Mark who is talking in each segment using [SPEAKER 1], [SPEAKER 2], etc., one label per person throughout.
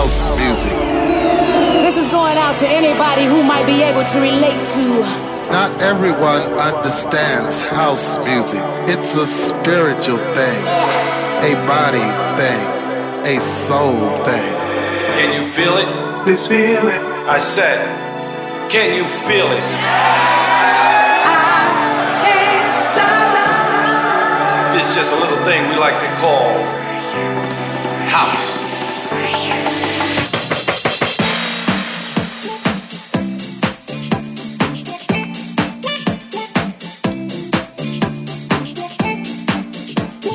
[SPEAKER 1] house music.
[SPEAKER 2] This is going out to anybody who might be able to relate to.
[SPEAKER 1] Not everyone understands house music. It's a spiritual thing, a body thing, a soul thing.
[SPEAKER 3] Can you feel it?
[SPEAKER 4] This feeling.
[SPEAKER 3] I said, can you feel it?
[SPEAKER 2] I can't stop.
[SPEAKER 3] This is just a little thing we like to call house.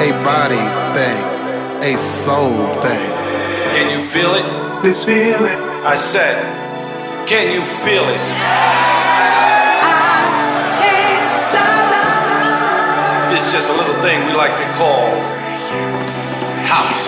[SPEAKER 4] A
[SPEAKER 1] body thing, a soul thing.
[SPEAKER 3] Can you feel it?
[SPEAKER 5] This feeling.
[SPEAKER 3] I said, can you feel it? I can't stop. This just a little thing we like to call house.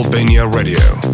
[SPEAKER 6] Albania Radio.